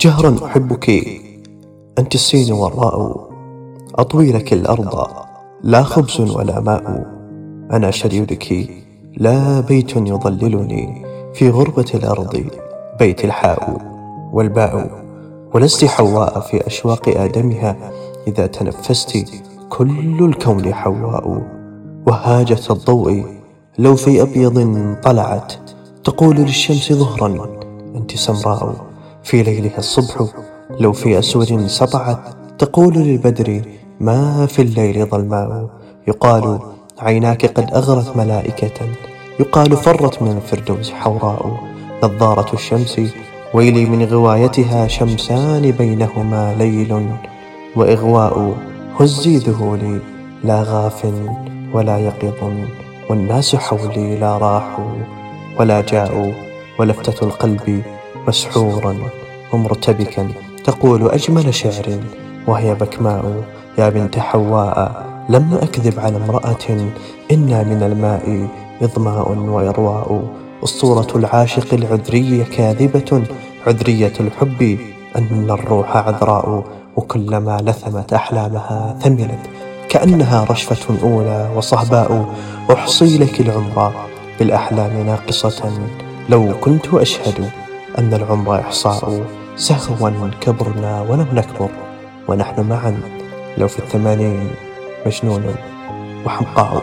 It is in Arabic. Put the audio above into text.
جهرا أحبك. أنت السين والراء. أطوي لك الأرض. لا خبز ولا ماء. أنا شريدك. لا بيت يظللني في غربة الأرض بيت الحاء والباء. ولست حواء في أشواق آدمها. إذا تنفست كل الكون حواء. وهاجة الضوء لو في أبيض طلعت تقول للشمس ظهرا. أنت سمراء. في ليلها الصبح لو في أسود سطعت تقول للبدر ما في الليل ظلماء يقال عيناك قد أغرت ملائكة. يقال فرت من الفردوس حوراء. نظارة الشمس ويلي من غوايتها شمسان بينهما ليل. وإغواء هزي ذهولي لا غاف ولا يقظ والناس حولي لا راحوا ولا جاءوا ولفتة القلب مسحورا ومرتبكا تقول أجمل شعر وهي بكماء. يا بنت حواء لم أكذب على امرأة إنا من الماء إظماء وإرواء. أسطورة العاشق العذري كاذبة عذرية الحب أن الروح عذراء. وكلما لثمت أحلامها ثملت كأنها رشفة أولى وصهباء. أحصي لك العمر بالأحلام ناقصة لو كنت أشهد. أن العمر إحصاء. سهوا كبرنا ولم نكبر ونحن معا. لو في الثمانين مجنون وحمقاء.